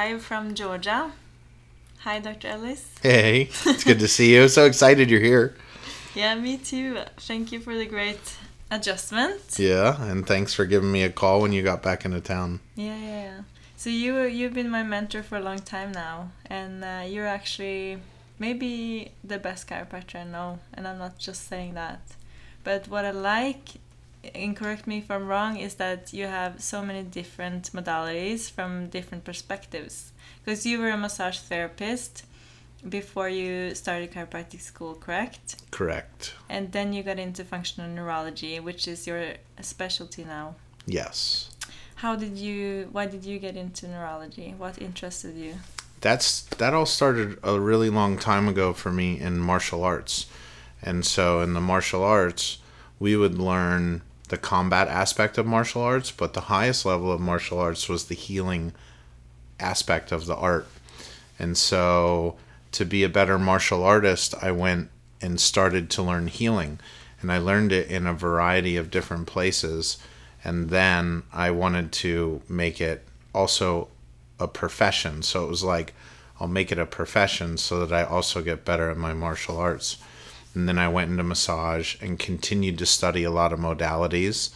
live from Georgia. Hi, Dr. Ellis. Hey, it's good to see you. So excited you're here. Yeah, me too. Thank you for the great adjustment. Yeah, and thanks for giving me a call when you got back into town. Yeah, yeah, yeah. So you you've been my mentor for a long time now, and uh, you're actually maybe the best chiropractor I know, and I'm not just saying that. But what I like, and correct me if I'm wrong, is that you have so many different modalities from different perspectives. Because you were a massage therapist before you started chiropractic school, correct? Correct. And then you got into functional neurology, which is your specialty now. Yes. How did you? Why did you get into neurology? What interested you? That's that all started a really long time ago for me in martial arts. And so in the martial arts, we would learn the combat aspect of martial arts, but the highest level of martial arts was the healing aspect of the art. And so to be a better martial artist, I went and started to learn healing. And I learned it in a variety of different places. And then I wanted to make it also a profession. So it was like, I'll make it a profession so that I also get better at my martial arts. And then I went into massage and continued to study a lot of modalities.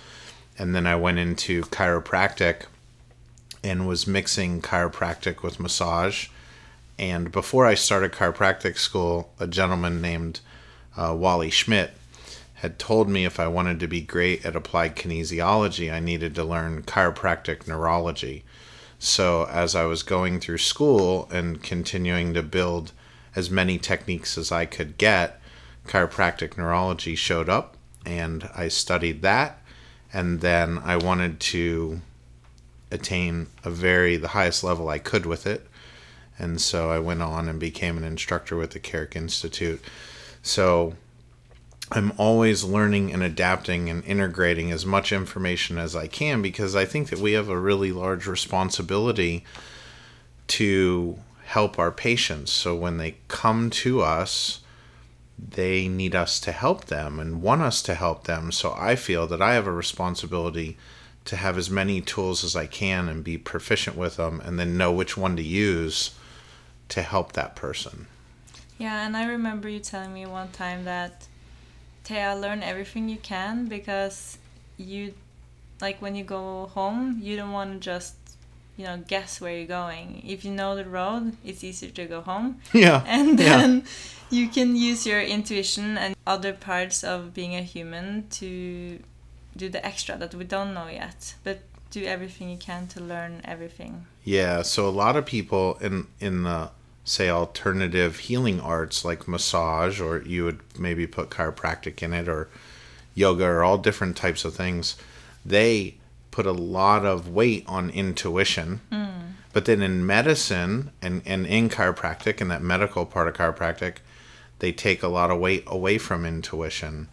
And then I went into chiropractic and was mixing chiropractic with massage and before I started chiropractic school, a gentleman named uh, Wally Schmitt had told me if I wanted to be great at applied kinesiology, I needed to learn chiropractic neurology. So, as I was going through school and continuing to build as many techniques as I could get, chiropractic neurology showed up and I studied that. And then I wanted to attain a very, the highest level I could with it and so I went on and became an instructor with the Carrick Institute. So I'm always learning and adapting and integrating as much information as I can because I think that we have a really large responsibility to help our patients. So when they come to us, they need us to help them and want us to help them. So I feel that I have a responsibility to have as many tools as I can and be proficient with them and then know which one to use to help that person. Yeah, and I remember you telling me one time that Taya, learn everything you can because you, like when you go home, you don't want to just, you know, guess where you're going. If you know the road, it's easier to go home. Yeah. And then yeah. you can use your intuition and other parts of being a human to do the extra that we don't know yet. But do everything you can to learn everything. Yeah, so a lot of people in in the say alternative healing arts like massage or you would maybe put chiropractic in it or yoga or all different types of things, they put a lot of weight on intuition. Mm. But then in medicine and, and in chiropractic and that medical part of chiropractic, they take a lot of weight away from intuition.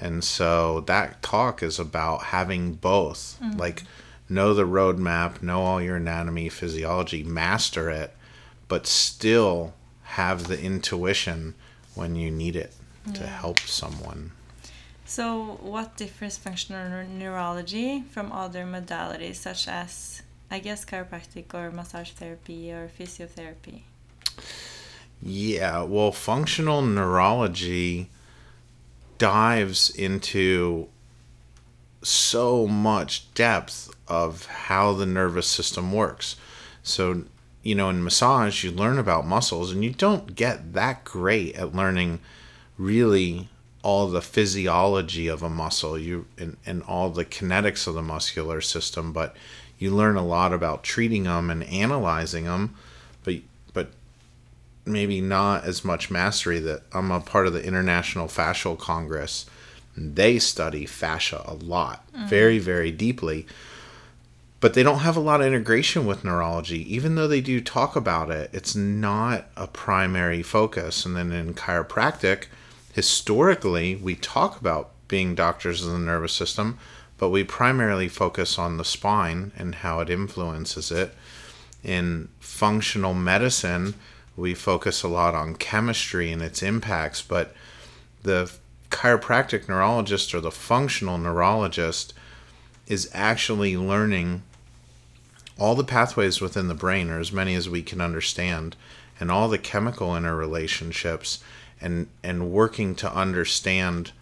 And so that talk is about having both. Mm. Like know the roadmap, know all your anatomy, physiology, master it, but still have the intuition when you need it to help someone. So, what differs functional neurology from other modalities such as, I guess, chiropractic or massage therapy or physiotherapy? Yeah, well, functional neurology dives into so much depth of how the nervous system works. So, you know, in massage, you learn about muscles, and you don't get that great at learning really all the physiology of a muscle you and, and all the kinetics of the muscular system but you learn a lot about treating them and analyzing them but but maybe not as much mastery that i'm a part of the international fascial congress they study fascia a lot, mm-hmm. very, very deeply. But they don't have a lot of integration with neurology. Even though they do talk about it, it's not a primary focus. And then in chiropractic, historically, we talk about being doctors of the nervous system, but we primarily focus on the spine and how it influences it. In functional medicine, we focus a lot on chemistry and its impacts, but the chiropractic neurologist or the functional neurologist is actually learning all the pathways within the brain or as many as we can understand and all the chemical interrelationships and and working to understand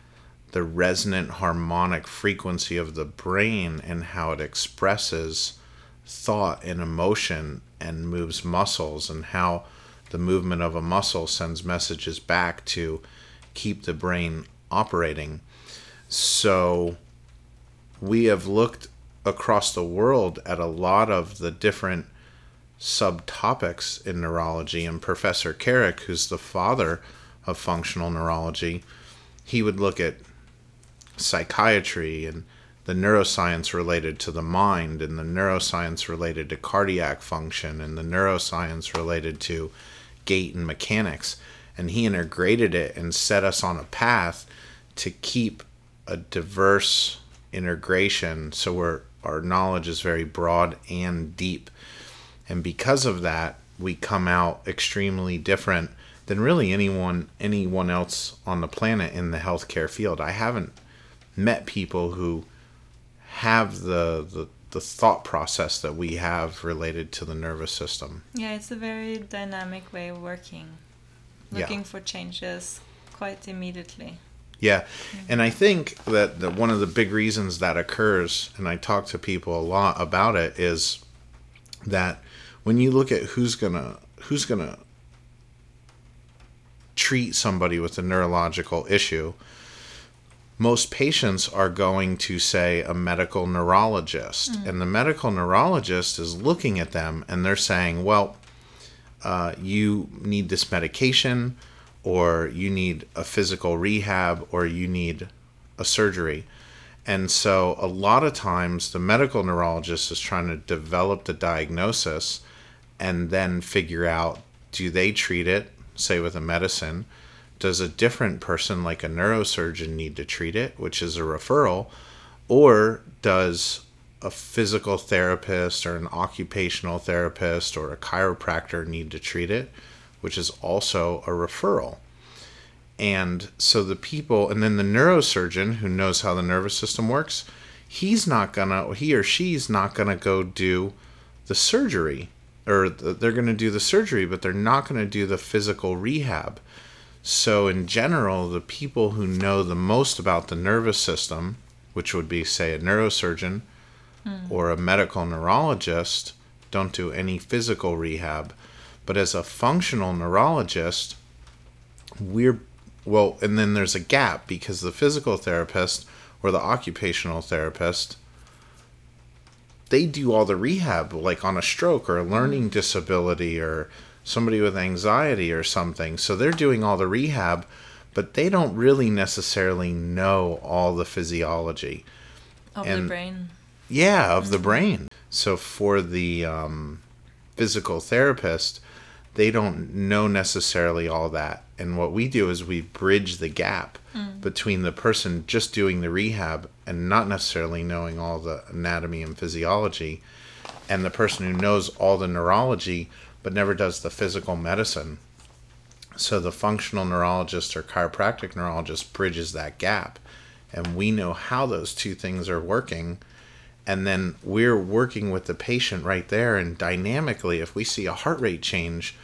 the resonant harmonic frequency of the brain and how it expresses thought and emotion and moves muscles and how the movement of a muscle sends messages back to keep the brain operating so we have looked across the world at a lot of the different subtopics in neurology. And Professor Carrick, who's the father of functional neurology, he would look at psychiatry and the neuroscience related to the mind and the neuroscience related to cardiac function and the neuroscience related to gait and mechanics. And he integrated it and set us on a path to keep a diverse integration so we're our knowledge is very broad and deep. And because of that, we come out extremely different than really anyone anyone else on the planet in the healthcare field. I haven't met people who have the the, the thought process that we have related to the nervous system. Yeah, it's a very dynamic way of working. Looking yeah. for changes quite immediately. Yeah. And I think that, that one of the big reasons that occurs, and I talk to people a lot about it, is that when you look at who's gonna who's gonna treat somebody with a neurological issue, most patients are going to say a medical neurologist. Mm. And the medical neurologist is looking at them and they're saying, well, uh, you need this medication or you need a physical rehab or you need a surgery. And so, a lot of times, the medical neurologist is trying to develop the diagnosis and then figure out do they treat it, say with a medicine? Does a different person, like a neurosurgeon, need to treat it, which is a referral? Or does a physical therapist or an occupational therapist or a chiropractor need to treat it? which is also a referral. And so the people, and then the neurosurgeon who knows how the nervous system works, he's not gonna, he or she's not gonna go do the surgery, or they're gonna do the surgery, but they're not gonna do the physical rehab. So, in general, the people who know the most about the nervous system, which would be, say, a neurosurgeon mm. or a medical neurologist, don't do any physical rehab. But as a functional neurologist, we're well, and then there's a gap because the physical therapist or the occupational therapist they do all the rehab like on a stroke or a learning mm. disability or somebody with anxiety or something. So they're doing all the rehab, but they don't really necessarily know all the physiology of and, the brain. Yeah, of mm-hmm. the brain. So for the um, physical therapist, they don't know necessarily all that. And what we do is we bridge the gap mm. between the person just doing the rehab and not necessarily knowing all the anatomy and physiology and the person who knows all the neurology but never does the physical medicine. So the functional neurologist or chiropractic neurologist bridges that gap and we know how those two things are working and then we're working with the patient right there and dynamically if we see a heart rate change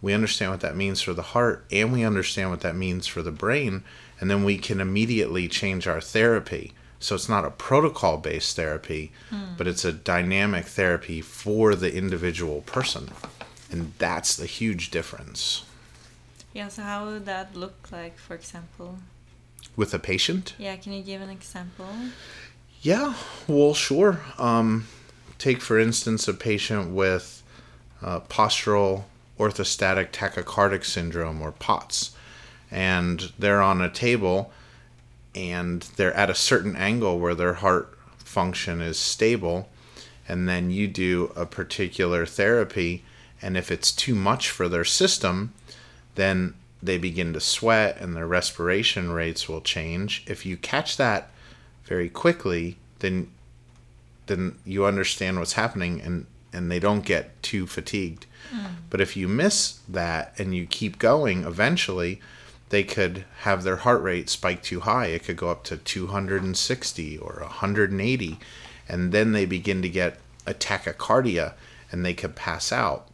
we understand what that means for the heart and we understand what that means for the brain and then we can immediately change our therapy so it's not a protocol based therapy hmm. but it's a dynamic therapy for the individual person. And that's the huge difference. Yeah so how would that look like for example? With a patient? Yeah can you give an example? Yeah, well, sure. Um, take, for instance, a patient with uh, postural orthostatic tachycardic syndrome or POTS, and they're on a table and they're at a certain angle where their heart function is stable, and then you do a particular therapy, and if it's too much for their system, then they begin to sweat and their respiration rates will change. If you catch that very quickly, then then you understand what's happening and and they don't get too fatigued. Mm. But if you miss that and you keep going, eventually they could have their heart rate spike too high. It could go up to 260 or 180 and then they begin to get a tachycardia and they could pass out.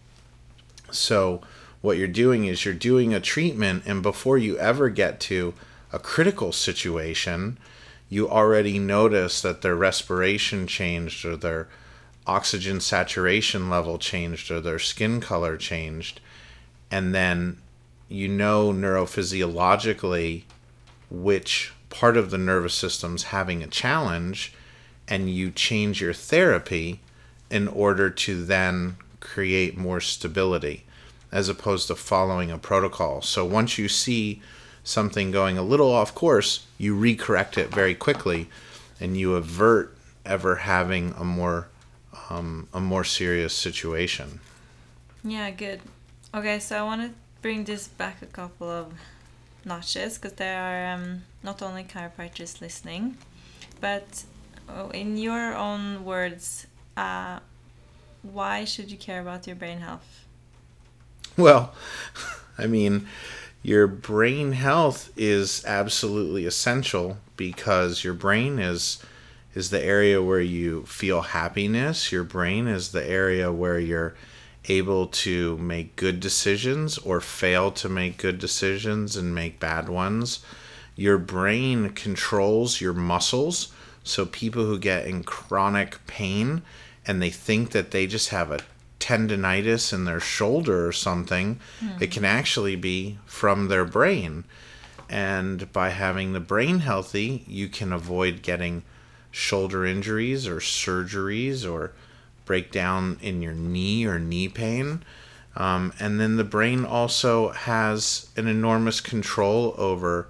So, what you're doing is you're doing a treatment, and before you ever get to a critical situation, you already notice that their respiration changed or their oxygen saturation level changed or their skin color changed. And then you know neurophysiologically which part of the nervous system's having a challenge and you change your therapy in order to then create more stability as opposed to following a protocol. So once you see something going a little off course, you recorrect it very quickly and you avert ever having a more um, a more serious situation. Yeah, good. Okay, so I want to bring this back a couple of notches because there are um, not only chiropractors listening, but oh, in your own words, uh, why should you care about your brain health? Well, I mean, your brain health is absolutely essential because your brain is is the area where you feel happiness. Your brain is the area where you're able to make good decisions or fail to make good decisions and make bad ones. Your brain controls your muscles. So people who get in chronic pain and they think that they just have a tendonitis in their shoulder or something, mm. it can actually be from their brain. And by having the brain healthy, you can avoid getting shoulder injuries or surgeries or breakdown in your knee or knee pain. Um, and then the brain also has an enormous control over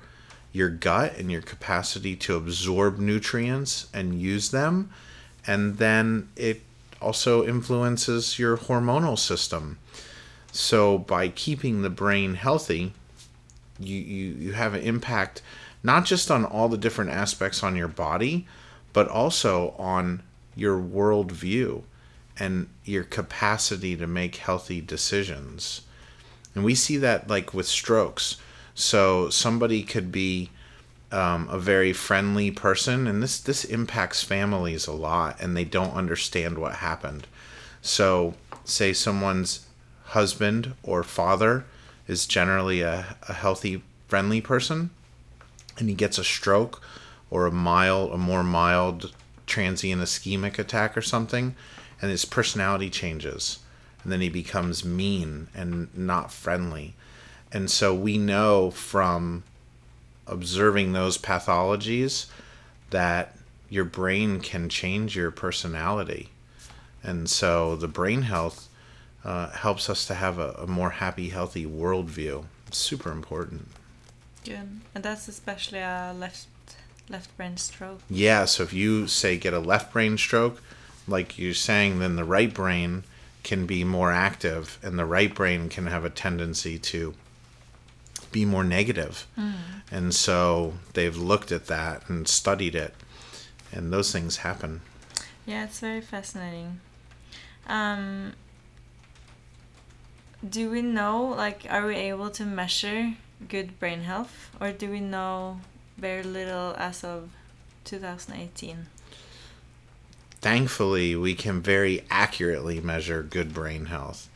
your gut and your capacity to absorb nutrients and use them. And then it also influences your hormonal system. So by keeping the brain healthy, you, you, you have an impact not just on all the different aspects on your body, but also on your worldview and your capacity to make healthy decisions. And we see that like with strokes. So somebody could be um, a very friendly person, and this this impacts families a lot, and they don't understand what happened. So, say someone's husband or father is generally a, a healthy, friendly person, and he gets a stroke or a mild, a more mild transient ischemic attack or something, and his personality changes, and then he becomes mean and not friendly. And so we know from observing those pathologies that your brain can change your personality. And so the brain health uh, helps us to have a, a, more happy, healthy worldview. It's super important. Good. And that's especially a left left brain stroke. Yeah, so if you say get a left brain stroke, like you're saying, then the right brain can be more active and the right brain can have a tendency to be more negative. Mm. And so they've looked at that and studied it, and those things happen. Yeah, it's very fascinating. Um, do we know, like, are we able to measure good brain health, or do we know very little as of 2018? Thankfully, we can very accurately measure good brain health.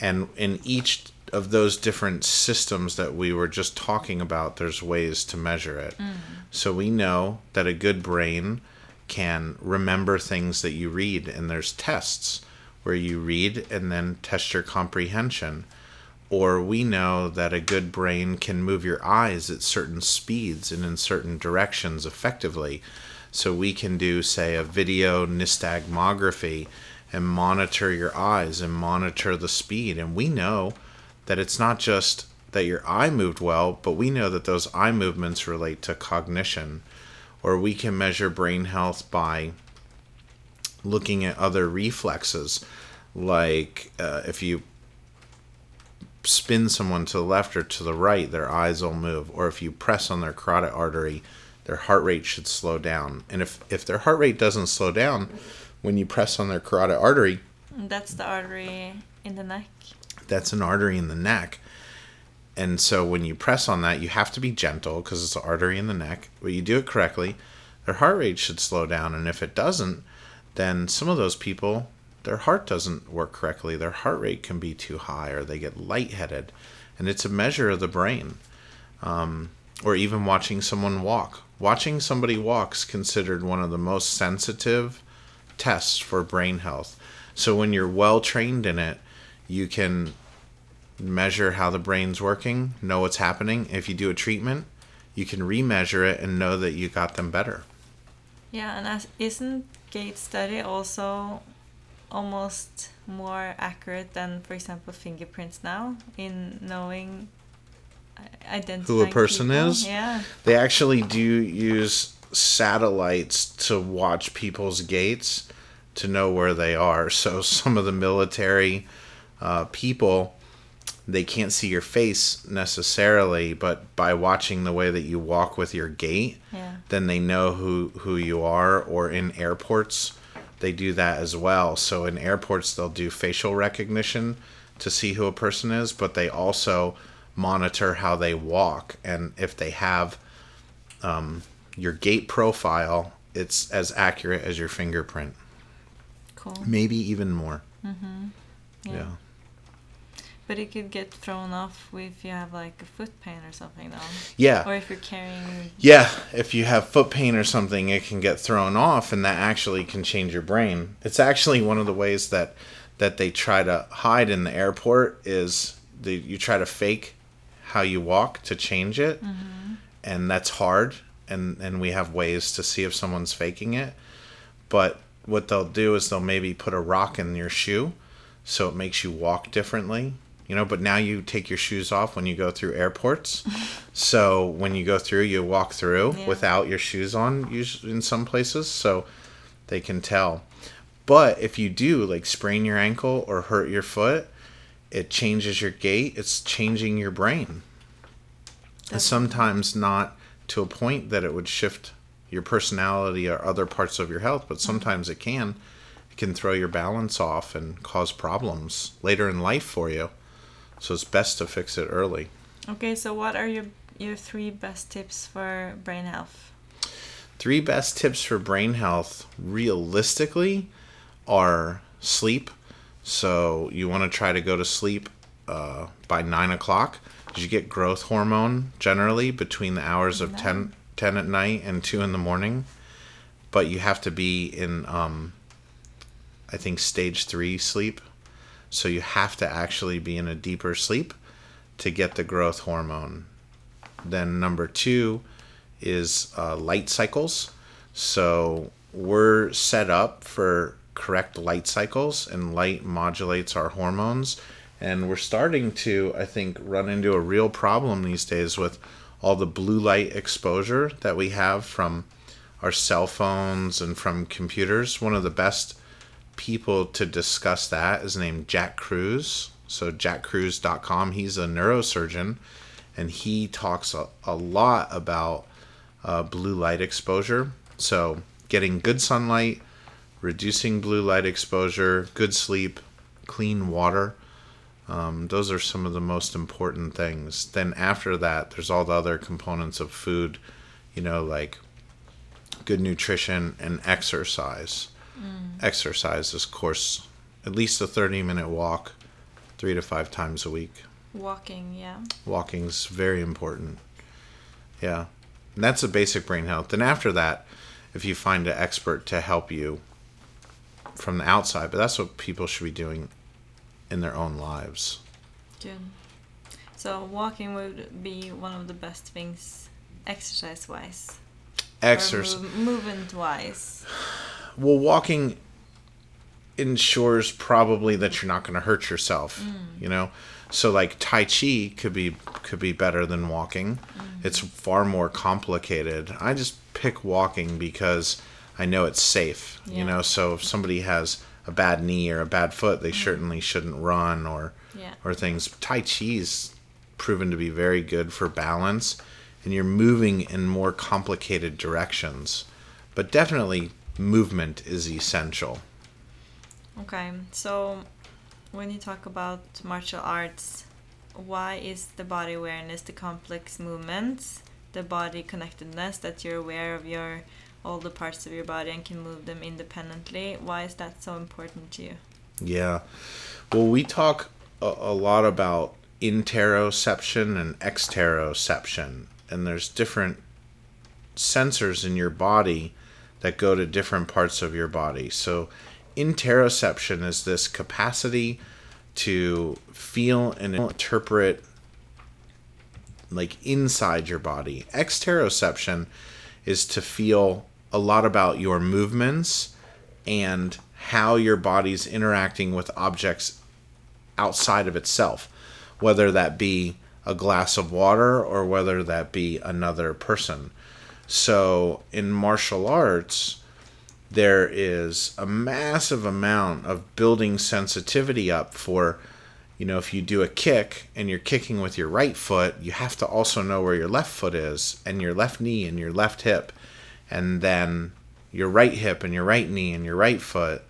And in each of those different systems that we were just talking about, there's ways to measure it. Mm. So we know that a good brain can remember things that you read, and there's tests where you read and then test your comprehension. Or we know that a good brain can move your eyes at certain speeds and in certain directions effectively. So we can do, say, a video nystagmography and monitor your eyes and monitor the speed. And we know that it's not just that your eye moved well, but we know that those eye movements relate to cognition. Or we can measure brain health by looking at other reflexes, like uh, if you spin someone to the left or to the right, their eyes will move. Or if you press on their carotid artery, their heart rate should slow down. And if, if their heart rate doesn't slow down when you press on their carotid artery, that's the artery in the neck that's an artery in the neck. And so when you press on that, you have to be gentle because it's an artery in the neck. But you do it correctly, their heart rate should slow down. And if it doesn't, then some of those people their heart doesn't work correctly. Their heart rate can be too high, or they get lightheaded, and it's a measure of the brain. Um, or even watching someone walk. Watching somebody walk is considered one of the most sensitive tests for brain health. So when you're well trained in it, you can measure how the brain's working, know what's happening. If you do a treatment, you can remeasure it and know that you got them better. Yeah, and isn't gait study also almost more accurate than, for example, fingerprints now in knowing identifying who a person people? is? Yeah. They actually do use satellites to watch people's gaits to know where they are. So some of the military uh, people they can't see your face necessarily, but by watching the way that you walk with your gait, Yeah. then they know who who you are. Or in airports, they do that as well. So in airports, they'll do facial recognition to see who a person is, but they also monitor how they walk and if they have um, your gait profile, it's as accurate as your fingerprint, Cool. maybe even more. Yeah. yeah. But it could get thrown off if you have like a foot pain or something, though. Yeah. Or if you're carrying. Yeah, if you have foot pain or something, it can get thrown off, and that actually can change your brain. It's actually one of the ways that that they try to hide in the airport is the, you try to fake how you walk to change it, mm-hmm. and that's hard. And and we have ways to see if someone's faking it, but what they'll do is they'll maybe put a rock in your shoe, so it makes you walk differently. You know, but now you take your shoes off when you go through airports. so when you go through, you walk through Yeah. without your shoes on, usually in some places, so they can tell. But if you do like sprain your ankle or hurt your foot, it changes your gait. It's changing your brain. And sometimes not to a point that it would shift your personality or other parts of your health, but mm-hmm. sometimes it can. It can throw your balance off and cause problems later in life for you. So it's best to fix it early. Okay, so what are your your three best tips for brain health? Three best tips for brain health realistically are sleep. So you want to try to go to sleep uh, by nine o'clock. You get growth hormone generally between the hours of 10, 10 at night and 2 in the morning. But you have to be in, um, I think, stage three sleep. So you have to actually be in a deeper sleep to get the growth hormone. Then number two is uh, light cycles. So we're set up for correct light cycles, and light modulates our hormones. And we're starting to, I think, run into a real problem these days with all the blue light exposure that we have from our cell phones and from computers. One of the best people to discuss that is named Jack Kruse. So jackkruse.com. He's a neurosurgeon, and he talks a, a lot about uh, blue light exposure. So getting good sunlight, reducing blue light exposure, good sleep, clean water. Um, those are some of the most important things. Then after that, there's all the other components of food, you know, like good nutrition and exercise. Exercise is, of course, at least a 30 minute walk, three to five times a week. Walking, yeah. Walking's very important. Yeah. And that's a basic brain health. Then after that, if you find an expert to help you from the outside, but that's what people should be doing in their own lives. Good. So walking would be one of the best things exercise wise. Exercise. movement wise. Well, walking ensures probably that you're not going to hurt yourself, mm. you know? So like tai chi could be could be better than walking. Mm. It's far more complicated. I just pick walking because I know it's safe, Yeah. you know? So if somebody has a bad knee or a bad foot, they mm-hmm. certainly shouldn't run or Yeah. or things. Tai Chi's proven to be very good for balance, and you're moving in more complicated directions. But definitely, movement is essential. Okay, so when you talk about martial arts, why is the body awareness, the complex movements, the body connectedness that you're aware of your all the parts of your body and can move them independently? Why is that so important to you? Yeah. Well, we talk a, a lot about interoception and exteroception, and there's different sensors in your body that go to different parts of your body. So, interoception is this capacity to feel and interpret like inside your body. Exteroception is to feel a lot about your movements and how your body's interacting with objects outside of itself, whether that be a glass of water or whether that be another person. So in martial arts, there is a massive amount of building sensitivity up for you know if you do a kick and you're kicking with your right foot you have to also know where your left foot is and your left knee and your left hip and then your right hip and your right knee and your right foot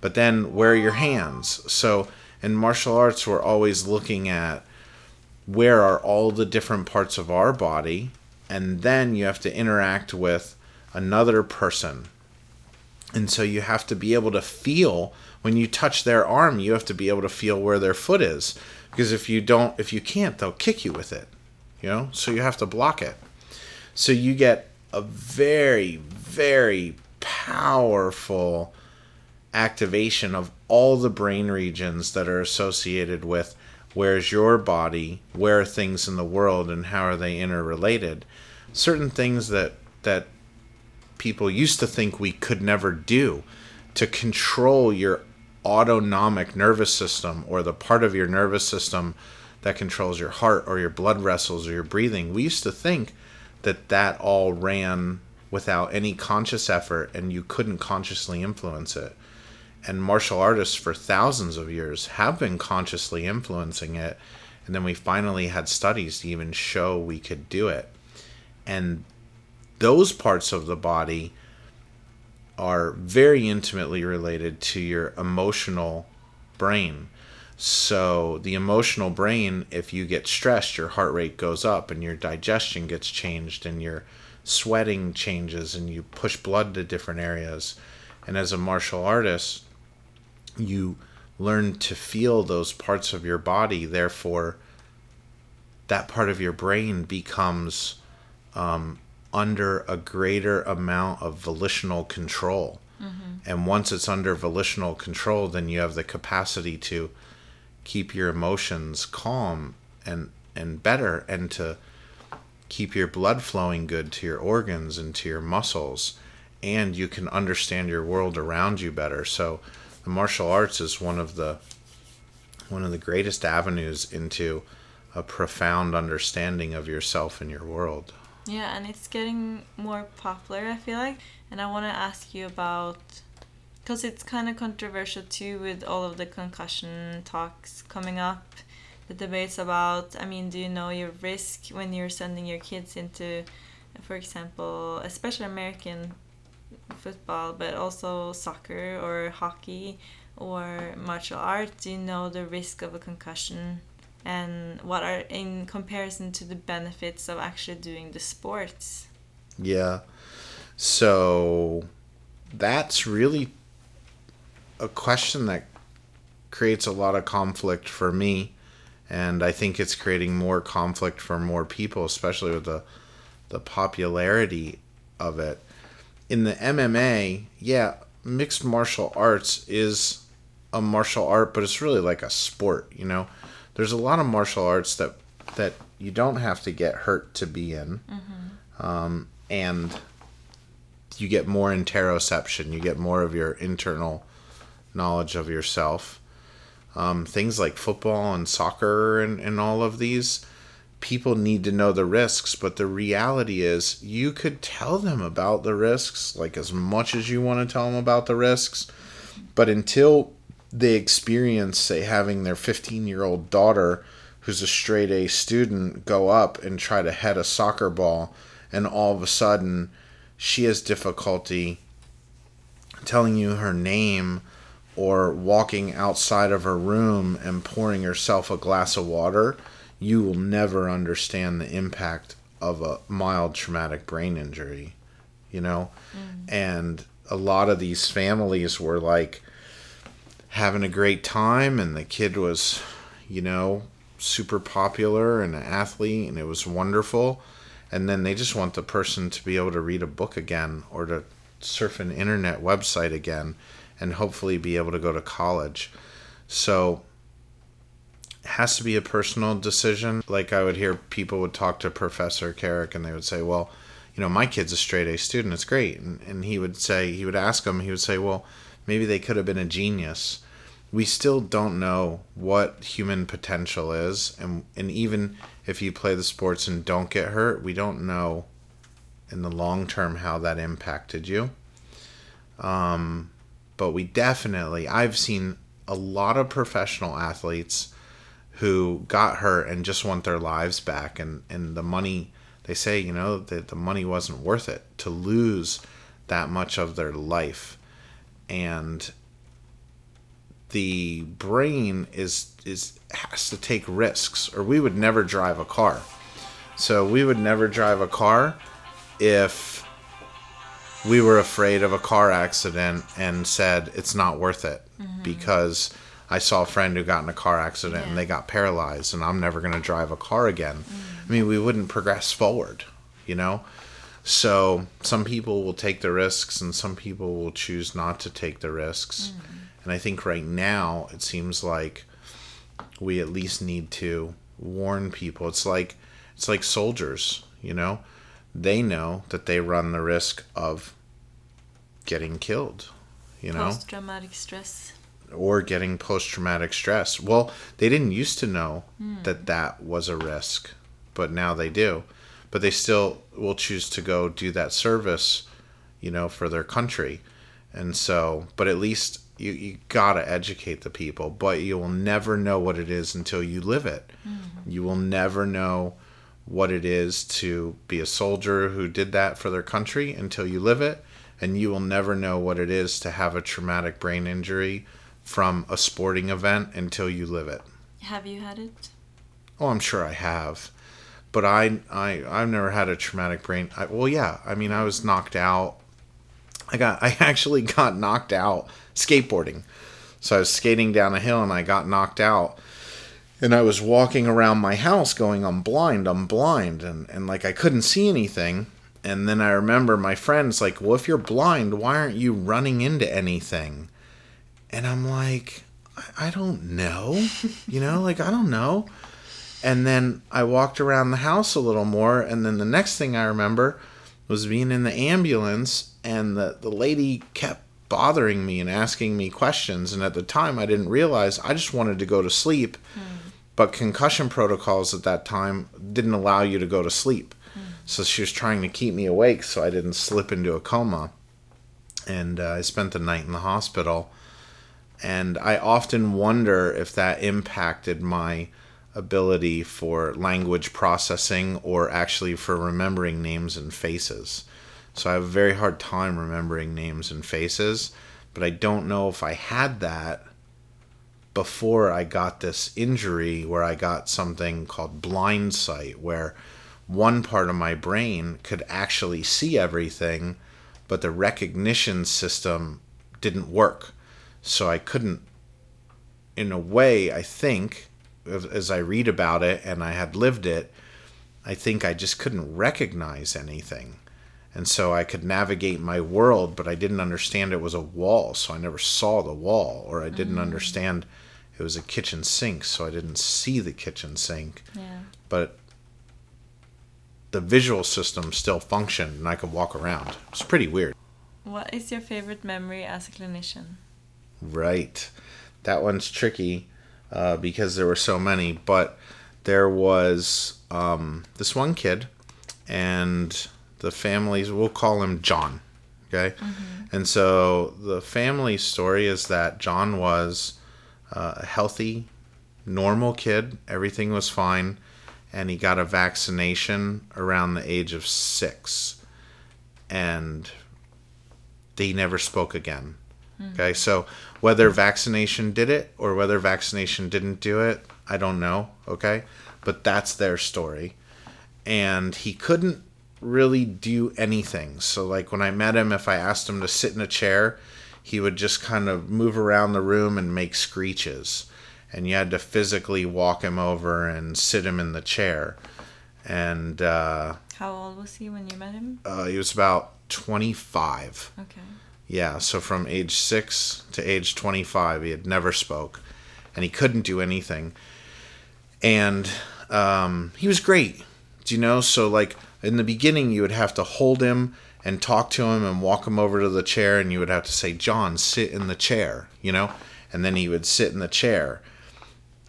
but then where are your hands so in martial arts we're always looking at where are all the different parts of our body and then you have to interact with another person and so you have to be able to feel when you touch their arm, you have to be able to feel where their foot is. Because if you don't, if you can't, they'll kick you with it. You know? So you have to block it. So you get a very, very powerful activation of all the brain regions that are associated with where's your body, where are things in the world, and how are they interrelated. Certain things that that people used to think we could never do to control your autonomic nervous system or the part of your nervous system that controls your heart or your blood vessels or your breathing. We used to think that that all ran without any conscious effort and you couldn't consciously influence it. And martial artists for thousands of years have been consciously influencing it. And then we finally had studies to even show we could do it. And those parts of the body are very intimately related to your emotional brain. So, the emotional brain, if you get stressed, your heart rate goes up and your digestion gets changed and your sweating changes and you push blood to different areas. And as a martial artist, you learn to feel those parts of your body. Therefore, that part of your brain becomes um, under a greater amount of volitional control. Mm-hmm. And once it's under volitional control, then you have the capacity to keep your emotions calm and and better and to keep your blood flowing good to your organs and to your muscles and you can understand your world around you better. So the martial arts is one of the one of the greatest avenues into a profound understanding of yourself and your world. Yeah, and it's getting more popular, I feel like. And I want to ask you about because it's kind of controversial too with all of the concussion talks coming up, the debates about, I mean, do you know your risk when you're sending your kids into, for example, especially American football, but also soccer or hockey or martial arts? Do you know the risk of a concussion and what are in comparison to the benefits of actually doing the sports yeah so that's really a question that creates a lot of conflict for me and i think it's creating more conflict for more people especially with the the popularity of it in the mma yeah mixed martial arts is a martial art but it's really like a sport you know there's a lot of martial arts that that you don't have to get hurt to be in, mm-hmm. um, and you get more interoception. You get more of your internal knowledge of yourself. Um, things like football and soccer and, and all of these, people need to know the risks, but the reality is you could tell them about the risks, like as much as you want to tell them about the risks, but until they experience, say, having their 15 year old daughter, who's a straight A student, go up and try to head a soccer ball, and all of a sudden she has difficulty telling you her name or walking outside of her room and pouring herself a glass of water, you will never understand the impact of a mild traumatic brain injury, you know? Mm. And a lot of these families were like, having a great time and the kid was, you know, super popular and an athlete and it was wonderful. And then they just want the person to be able to read a book again or to surf an internet website again and hopefully be able to go to college. So it has to be a personal decision. Like I would hear people would talk to Professor Carrick and they would say, Well, you know, my kid's a straight A student, it's great. And, and he would say, he would ask them, he would say, Well, maybe they could have been a genius. We still don't know what human potential is. And, and even if you play the sports and don't get hurt, we don't know in the long term how that impacted you. Um, but we definitely, I've seen a lot of professional athletes who got hurt and just want their lives back. And, and the money, they say, you know, that the money wasn't worth it to lose that much of their life. And the brain is is has to take risks or we would never drive a car so we would never drive a car if we were afraid of a car accident and said it's not worth it mm-hmm. because I saw a friend who got in a car accident yeah. and they got paralyzed and I'm never going to drive a car again. Mm-hmm. I mean, we wouldn't progress forward, you know? So some people will take the risks and some people will choose not to take the risks. Mm-hmm. And I think right now it seems like we at least need to warn people. It's like it's like soldiers, you know? They know that they run the risk of getting killed, you know? Post traumatic stress. Or getting post traumatic stress. Well, they didn't used to know mm. that that was a risk, but now they do. But they still will choose to go do that service, you know, for their country. And so, but at least you, you gotta educate the people but you will never know what it is until you live it mm-hmm. you will never know what it is to be a soldier who did that for their country until you live it and you will never know what it is to have a traumatic brain injury from a sporting event until you live it have you had it oh i'm sure i have but i i i've never had a traumatic brain I, well yeah i mean i was knocked out I got I actually got knocked out skateboarding. So I was skating down a hill and I got knocked out. And I was walking around my house going, I'm blind, I'm blind. And, and like I couldn't see anything. And then I remember my friends like, Well, if you're blind, why aren't you running into anything? And I'm like, I, I don't know. you know, like I don't know. And then I walked around the house a little more. And then the next thing I remember was being in the ambulance and the, the lady kept bothering me and asking me questions. And at the time, I didn't realize I just wanted to go to sleep. Mm. But concussion protocols at that time didn't allow you to go to sleep. So she was trying to keep me awake so I didn't slip into a coma. And uh, I spent the night in the hospital. And I often wonder if that impacted my ability for language processing or actually for remembering names and faces. So I have a very hard time remembering names and faces, but I don't know if I had that before I got this injury where I got something called blind sight, where one part of my brain could actually see everything, but the recognition system didn't work. So I couldn't, in a way, I think, as I read about it and I had lived it, I think I just couldn't recognize anything and so I could navigate my world, but I didn't understand it was a wall, so I never saw the wall, or I didn't mm. understand it was a kitchen sink, so I didn't see the kitchen sink. Yeah. But the visual system still functioned, and I could walk around. It's pretty weird. What is your favorite memory as a clinician? Right, that one's tricky uh, because there were so many, but there was um, this one kid, and the families we'll call him John. Okay, mm-hmm. and so the family story is that John was uh, a healthy, normal kid. Everything was fine, and he got a vaccination around the age of six, and he never spoke again. Mm-hmm. Okay, so whether vaccination did it or whether vaccination didn't do it, I don't know. Okay, but that's their story, and he couldn't really do anything. So like when I met him, if I asked him to sit in a chair, he would just kind of move around the room and make screeches. And you had to physically walk him over and sit him in the chair. And uh, How old was he when you met him? uh, he was about 25. Okay. Yeah, so from age six to age 25, he had never spoke, and he couldn't do anything. And um, he was great, do you know? So like in the beginning, you would have to hold him and talk to him and walk him over to the chair, and you would have to say, "John, sit in the chair," you know, and then he would sit in the chair,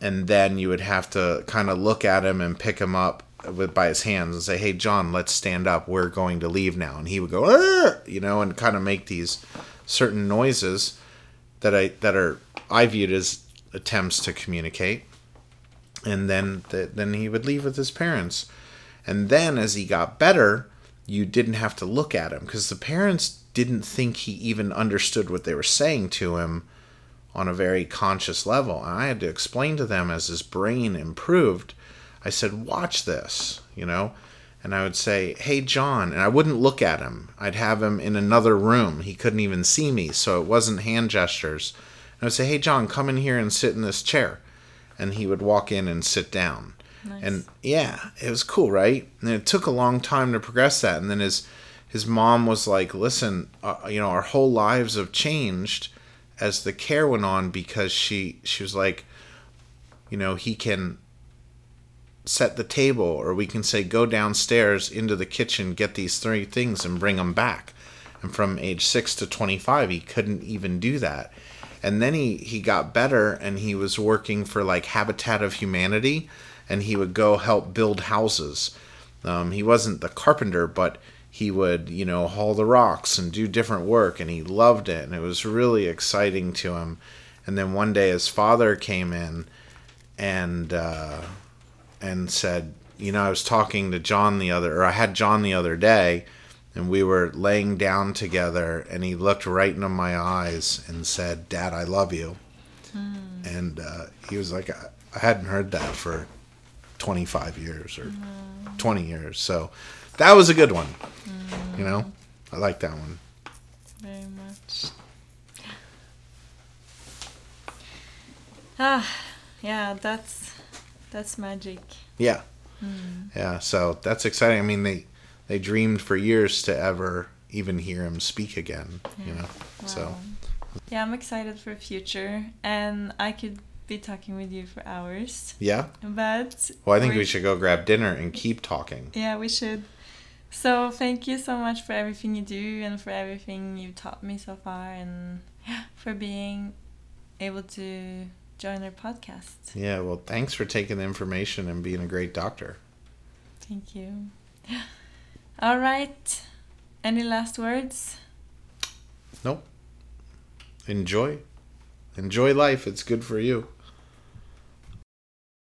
and then you would have to kind of look at him and pick him up with by his hands and say, "Hey, John, let's stand up. We're going to leave now." And he would go, "Arr!" you know, and kind of make these certain noises that I that are I viewed as attempts to communicate. And then th- then he would leave with his parents. And then as he got better, you didn't have to look at him because the parents didn't think he even understood what they were saying to him on a very conscious level. And I had to explain to them as his brain improved. I said, "Watch this," you know, and I would say, "Hey, John," and I wouldn't look at him. I'd have him in another room. He couldn't even see me, so it wasn't hand gestures. And I would say, "Hey, John, come in here and sit in this chair," and he would walk in and sit down. Nice. And yeah, it was cool, right? And it took a long time to progress that. And then his his mom was like, "Listen, uh, you know, our whole lives have changed as the care went on because she she was like, you know, he can set the table or we can say go downstairs into the kitchen, get these three things and bring them back." And from age 6 to 25, he couldn't even do that. And then he he got better and he was working for like Habitat of Humanity and he would go help build houses. Um, he wasn't the carpenter, but he would, you know, haul the rocks and do different work, and he loved it, and it was really exciting to him. And then one day, his father came in and uh, and said, you know, I was talking to John the other, or I had John the other day, and we were laying down together, and he looked right into my eyes and said, "Dad, I love you." And uh, he was like, I, I hadn't heard that for 25 years or 20 years. So that was a good one. You know, I like that one. Very much. Ah, yeah, that's that's magic. Yeah. Yeah. So that's exciting. I mean, they they dreamed for years to ever even hear him speak again. You know. So Yeah, I'm excited for future, and I could be talking with you for hours. yeah. But Well, I think we should go grab dinner and keep talking. Yeah, we should. So thank you so much for everything you do and for everything you've taught me so far, and for being able to join our podcast. Yeah. Well, thanks for taking the information and being a great doctor. Thank you. All right. Any last words? Nope. Enjoy. Enjoy life. It's good for you.